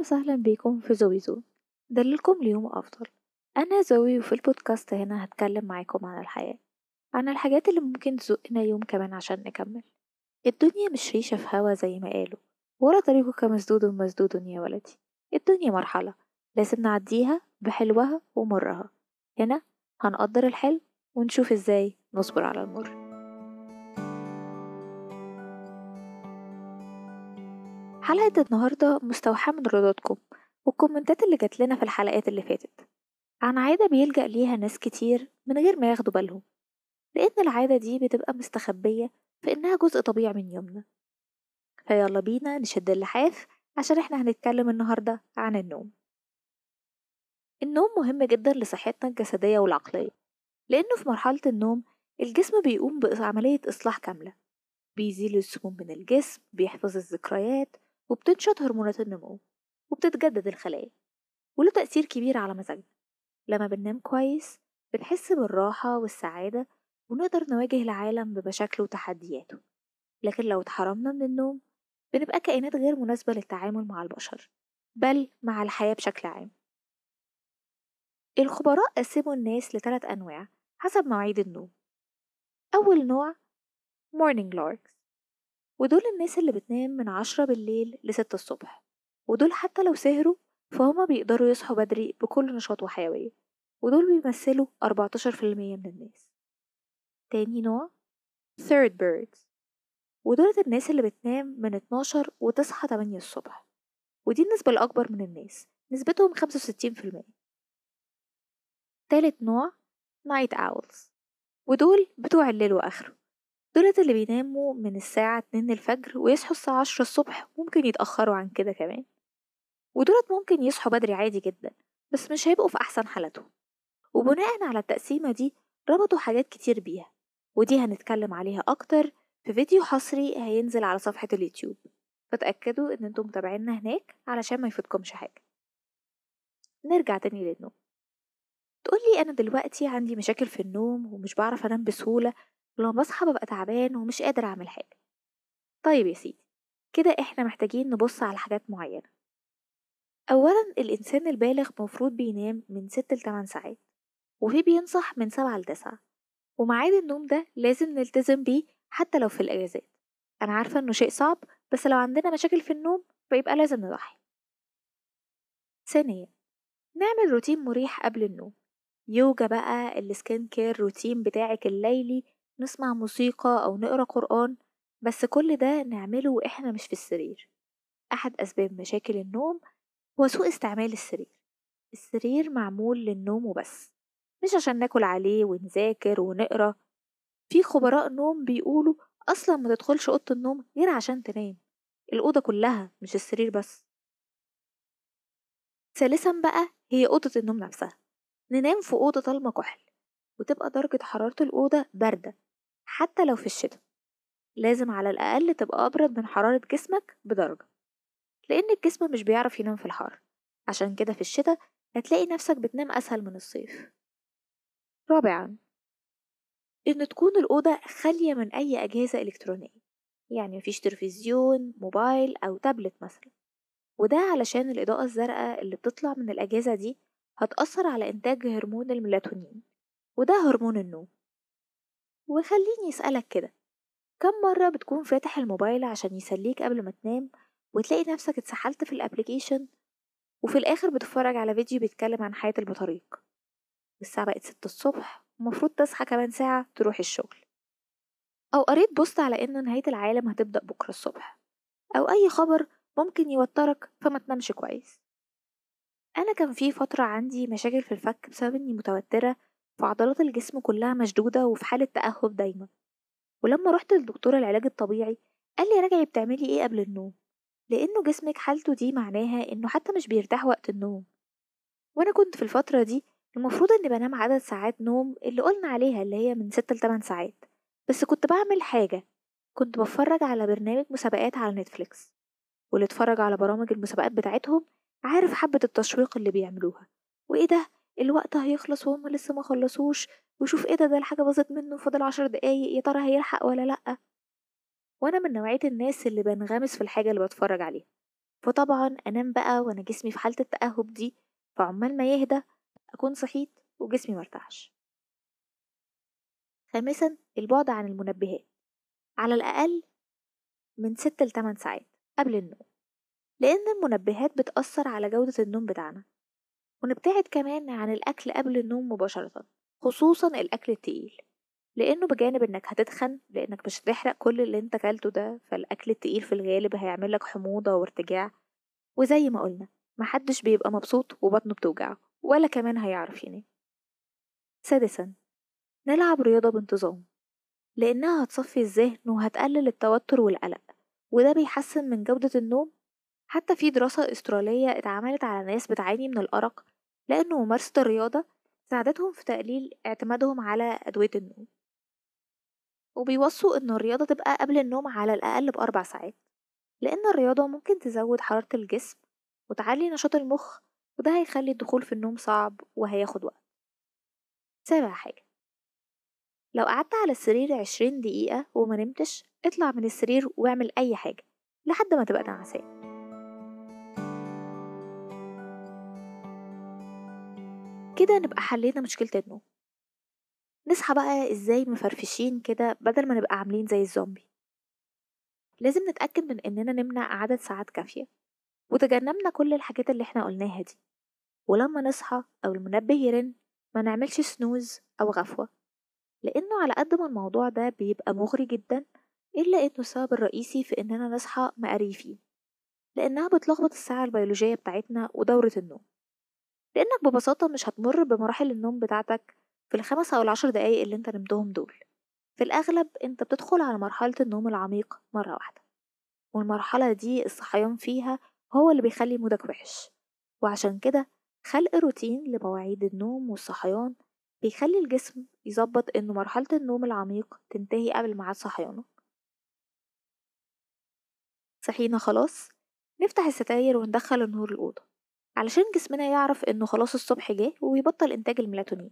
وسهلا بيكم في زوي زون دللكم ليوم أفضل. أنا زوي وفي البودكاست هنا هتكلم معاكم عن الحياة. عن الحاجات اللي ممكن تزقنا يوم كمان عشان نكمل. الدنيا مش ريشة في هوا زي ما قالوا ولا طريقك مسدود مسدود يا ولدي. الدنيا مرحلة لازم نعديها بحلوها ومرها. هنا هنقدر الحلو ونشوف إزاي نصبر على المر. حلقة النهاردة مستوحاة من ردودكم والكومنتات اللي جات لنا في الحلقات اللي فاتت. عن عادة بيلجأ ليها ناس كتير من غير ما ياخدوا بالهم لأن العادة دي بتبقى مستخبية في إنها جزء طبيعي من يومنا. فيلا بينا نشد اللحاف عشان إحنا هنتكلم النهاردة عن النوم. النوم مهم جدا لصحتنا الجسدية والعقلية لأنه في مرحلة النوم الجسم بيقوم بعملية إصلاح كاملة. بيزيل السموم من الجسم بيحفظ الذكريات وبتنشط هرمونات النمو وبتتجدد الخلايا وله تأثير كبير على مزاجنا. لما بننام كويس بنحس بالراحة والسعادة ونقدر نواجه العالم بمشاكله وتحدياته. لكن لو اتحرمنا من النوم بنبقى كائنات غير مناسبة للتعامل مع البشر بل مع الحياة بشكل عام. الخبراء قسموا الناس لثلاث أنواع حسب مواعيد النوم. أول نوع morning larks ودول الناس اللي بتنام من عشرة بالليل لستة الصبح ودول حتى لو سهروا فهما بيقدروا يصحوا بدري بكل نشاط وحيوية ودول بيمثلوا أربعتاشر في المية من الناس. تاني نوع third birds ودول الناس اللي بتنام من اتناشر وتصحى تمانية الصبح ودي النسبة الأكبر من الناس نسبتهم خمسة وستين في المية. تالت نوع night owls ودول بتوع الليل وآخره. دولت اللي بيناموا من الساعة اتنين الفجر ويصحوا الساعة عشرة الصبح ممكن يتأخروا عن كده كمان. ودولت ممكن يصحوا بدري عادي جدا بس مش هيبقوا في أحسن حالتهم وبناء على التقسيمة دي ربطوا حاجات كتير بيها ودي هنتكلم عليها أكتر في فيديو حصري هينزل على صفحة اليوتيوب. فتأكدوا إن أنتم متابعينا هناك علشان ما يفوتكمش حاجة. نرجع تاني للنوم. تقولي أنا دلوقتي عندي مشاكل في النوم ومش بعرف أنام بسهولة ولما بصحى ببقى تعبان ومش قادر أعمل حاجة. طيب يا سيدي كده إحنا محتاجين نبص على حاجات معينة. أولا الإنسان البالغ مفروض بينام من ست لتمن ساعات وفي بينصح من سبعة لتسعة وميعاد النوم ده لازم نلتزم بيه حتى لو في الأجازات. أنا عارفة إنه شيء صعب بس لو عندنا مشاكل في النوم فيبقى لازم نضحي. ثانيا نعمل روتين مريح قبل النوم. يوجا بقى ال skin care routine بتاعك الليلي نسمع موسيقى أو نقرأ قرآن بس كل ده نعمله وإحنا مش في السرير. أحد أسباب مشاكل النوم هو سوء استعمال السرير. السرير معمول للنوم وبس مش عشان ناكل عليه ونذاكر ونقرأ. في خبراء نوم بيقولوا أصلا ما تدخلش أوضة النوم غير عشان تنام. الأوضة كلها مش السرير بس. ثالثا بقى هي أوضة النوم نفسها. ننام في أوضة ضلمة كحل وتبقى درجة حرارة الأوضة باردة. حتى لو في الشتاء. لازم على الأقل تبقى أبرد من حرارة جسمك بدرجة لأن الجسم مش بيعرف ينام في الحر. عشان كده في الشتاء هتلاقي نفسك بتنام أسهل من الصيف. رابعا إن تكون الأوضة خالية من أي أجهزة إلكترونية يعني مفيش تلفزيون موبايل أو تابلت مثلا. وده علشان الإضاءة الزرقاء اللي بتطلع من الأجهزة دي هتأثر على إنتاج هرمون الميلاتونين وده هرمون النوم. وخليني أسألك كده كم مرة بتكون فاتح الموبايل عشان يسليك قبل ما تنام وتلاقي نفسك اتسحلت في ال application وفي الآخر بتتفرج على فيديو بيتكلم عن حياة البطريق؟ والساعة بقت ستة الصبح ومفروض تصحى كمان ساعة تروح الشغل. أو قريت بوست على إنه نهاية العالم هتبدأ بكرة الصبح أو أي خبر ممكن يوترك فما تنامش كويس. أنا كان في فترة عندي مشاكل في الفك بسبب إني متوترة فعضلات الجسم كلها مشدودة وفي حالة تأهب دايما. ولما رحت لدكتور العلاج الطبيعي قال لي راجعي بتعملي إيه قبل النوم؟ لأنه جسمك حالته دي معناها إنه حتى مش بيرتاح وقت النوم. وأنا كنت في الفترة دي المفروض إني بنام عدد ساعات نوم اللي قلنا عليها اللي هي من ستة لتمن ساعات. بس كنت بعمل حاجة كنت بتفرج على برنامج مسابقات على نتفليكس. واللي اتفرج على برامج المسابقات بتاعتهم عارف حبة التشويق اللي بيعملوها. وإيه ده؟ الوقت هيخلص وهم لسه ما خلصوش وشوف إيه ده ده الحاجة باظت منه فاضل عشر دقايق يا ترى هيلحق ولا لأ؟ وأنا من نوعية الناس اللي بنغمس في الحاجة اللي بتفرج عليها. فطبعا أنام بقى وأنا جسمي في حالة التأهب دي فعمال ما يهدى أكون صحيت وجسمي مرتاحش خامسا البعد عن المنبهات. على الأقل من ست لتمن ساعات قبل النوم. لأن المنبهات بتأثر على جودة النوم بتاعنا. ونبتعد كمان عن الأكل قبل النوم مباشرة خصوصا الأكل التقيل لأنه بجانب إنك هتتخن لأنك مش هتحرق كل اللي أنت كلته ده فالأكل التقيل في الغالب هيعملك حموضة وارتجاع وزي ما قلنا محدش بيبقى مبسوط وبطنه بتوجعه ولا كمان هيعرف ينام. سادسا نلعب رياضة بانتظام لأنها هتصفي الذهن وهتقلل التوتر والقلق وده بيحسن من جودة النوم حتى في دراسة أسترالية اتعملت على ناس بتعاني من الأرق لأن ممارسة الرياضة ساعدتهم في تقليل اعتمادهم على أدوية النوم. وبيوصوا إن الرياضة تبقى قبل النوم على الأقل بأربع ساعات لأن الرياضة ممكن تزود حرارة الجسم وتعلي نشاط المخ وده هيخلي الدخول في النوم صعب وهياخد وقت. سابع حاجة لو قعدت على السرير عشرين دقيقة وما نمتش اطلع من السرير واعمل أي حاجة لحد ما تبقى نعسان. كده نبقى حلينا مشكلة النوم نصحى بقى إزاي مفرفشين كده بدل ما نبقى عاملين زي الزومبي. لازم نتأكد من إننا نمنع عدد ساعات كافية. وتجنبنا كل الحاجات اللي إحنا قلناها دي. ولما نصحى أو المنبه يرن ما نعملش سنوز أو غفوة. لأنه على قد ما الموضوع ده بيبقى مغري جدا إلا إنه السبب الرئيسي في إننا نصحى مقريفين لأنها بتلخبط الساعة البيولوجية بتاعتنا ودورة النوم. لأنك ببساطة مش هتمر بمراحل النوم بتاعتك في الخمس أو العشر دقايق اللي أنت نمتهم دول. في الأغلب أنت بتدخل على مرحلة النوم العميق مرة واحدة والمرحلة دي الصحيان فيها هو اللي بيخلي مودك وحش. وعشان كده خلق روتين لمواعيد النوم والصحيان بيخلي الجسم يظبط إنه مرحلة النوم العميق تنتهي قبل ميعاد صحيانك صحينا خلاص؟ نفتح الستاير وندخل النور الأوضة. علشان جسمنا يعرف إنه خلاص الصبح جه ويبطل إنتاج الميلاتونين.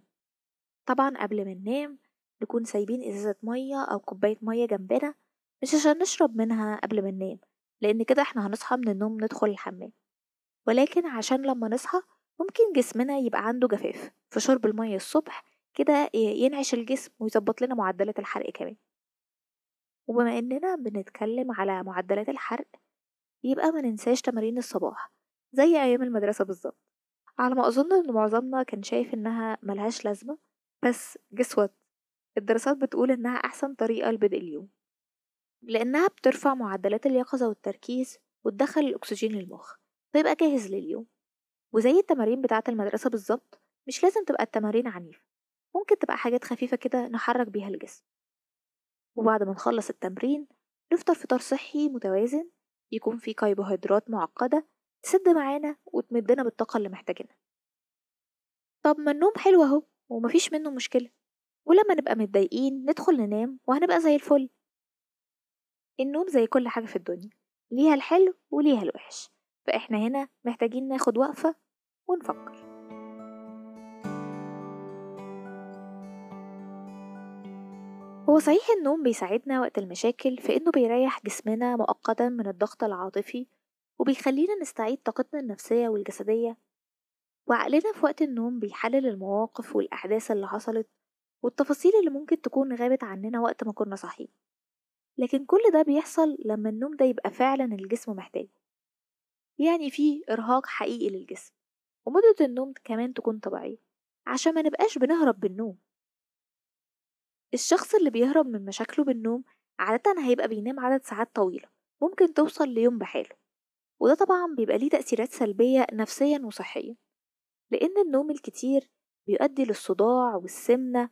طبعا قبل ما ننام نكون سايبين إزازة مية أو كوباية مية جنبنا مش عشان نشرب منها قبل ما ننام لأن كده إحنا هنصحى من النوم ندخل الحمام. ولكن عشان لما نصحى ممكن جسمنا يبقى عنده جفاف فشرب المية الصبح كده ينعش الجسم ويظبط لنا معدلات الحرق كمان. وبما إننا بنتكلم على معدلات الحرق يبقى ما ننساش تمارين الصباح. زي أيام المدرسة بالظبط. على ما أظن إن معظمنا كان شايف إنها ملهاش لازمة بس جسوت الدراسات بتقول إنها أحسن طريقة لبدء اليوم. لأنها بترفع معدلات اليقظة والتركيز وتدخل الأكسجين للمخ فيبقى جاهز لليوم. وزي التمارين بتاعة المدرسة بالظبط مش لازم تبقى التمارين عنيفة ممكن تبقى حاجات خفيفة كده نحرك بيها الجسم. وبعد ما نخلص التمرين نفطر فطار صحي متوازن يكون فيه كربوهيدرات معقدة تسد معانا وتمدنا بالطاقة اللي محتاجينها. طب ما النوم حلو أهو ومفيش منه مشكلة. ولما نبقى متضايقين ندخل ننام وهنبقى زي الفل. النوم زي كل حاجة في الدنيا ليها الحلو وليها الوحش. فإحنا هنا محتاجين ناخد وقفة ونفكر. هو صحيح النوم بيساعدنا وقت المشاكل في إنه بيريح جسمنا مؤقتا من الضغط العاطفي وبيخلينا نستعيد طاقتنا النفسية والجسدية. وعقلنا في وقت النوم بيحلل المواقف والأحداث اللي حصلت والتفاصيل اللي ممكن تكون غابت عننا وقت ما كنا صاحيين. لكن كل ده بيحصل لما النوم ده يبقى فعلا الجسم محتاجه. يعني في إرهاق حقيقي للجسم ومدة النوم كمان تكون طبيعية عشان ما نبقاش بنهرب بالنوم. الشخص اللي بيهرب من مشاكله بالنوم عادة هيبقى بينام عدد ساعات طويلة ممكن توصل ليوم بحاله. وده طبعا بيبقى ليه تأثيرات سلبية نفسيا وصحيا لأن النوم الكتير بيؤدي للصداع والسمنة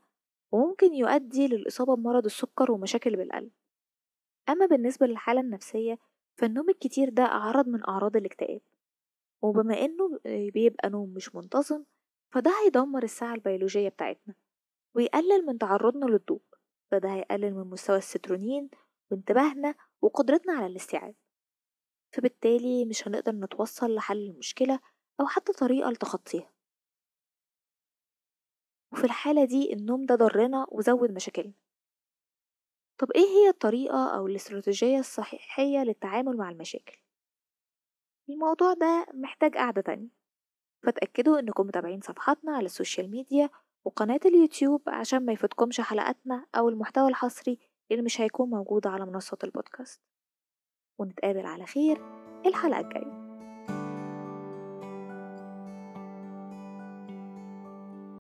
وممكن يؤدي للإصابة بمرض السكر ومشاكل بالقلب. أما بالنسبة للحالة النفسية فالنوم الكتير ده أعراض من أعراض الاكتئاب وبما إنه بيبقى نوم مش منتظم فده هيدمر الساعة البيولوجية بتاعتنا ويقلل من تعرضنا للضوء فده هيقلل من مستوى السترونين وانتباهنا وقدرتنا على الاستيعاب. فبالتالي مش هنقدر نتوصل لحل المشكلة أو حتى طريقة لتخطيها. وفي الحالة دي النوم ده ضرنا وزود مشاكلنا. طب إيه هي الطريقة أو الاستراتيجية الصحيحية للتعامل مع المشاكل؟ الموضوع ده محتاج قعدة تانية. فتأكدوا إنكم متابعين صفحاتنا على السوشيال ميديا وقناة اليوتيوب عشان ما يفوتكمش حلقاتنا أو المحتوى الحصري اللي مش هيكون موجود على منصات البودكاست. ونتقابل على خير الحلقة الجاية.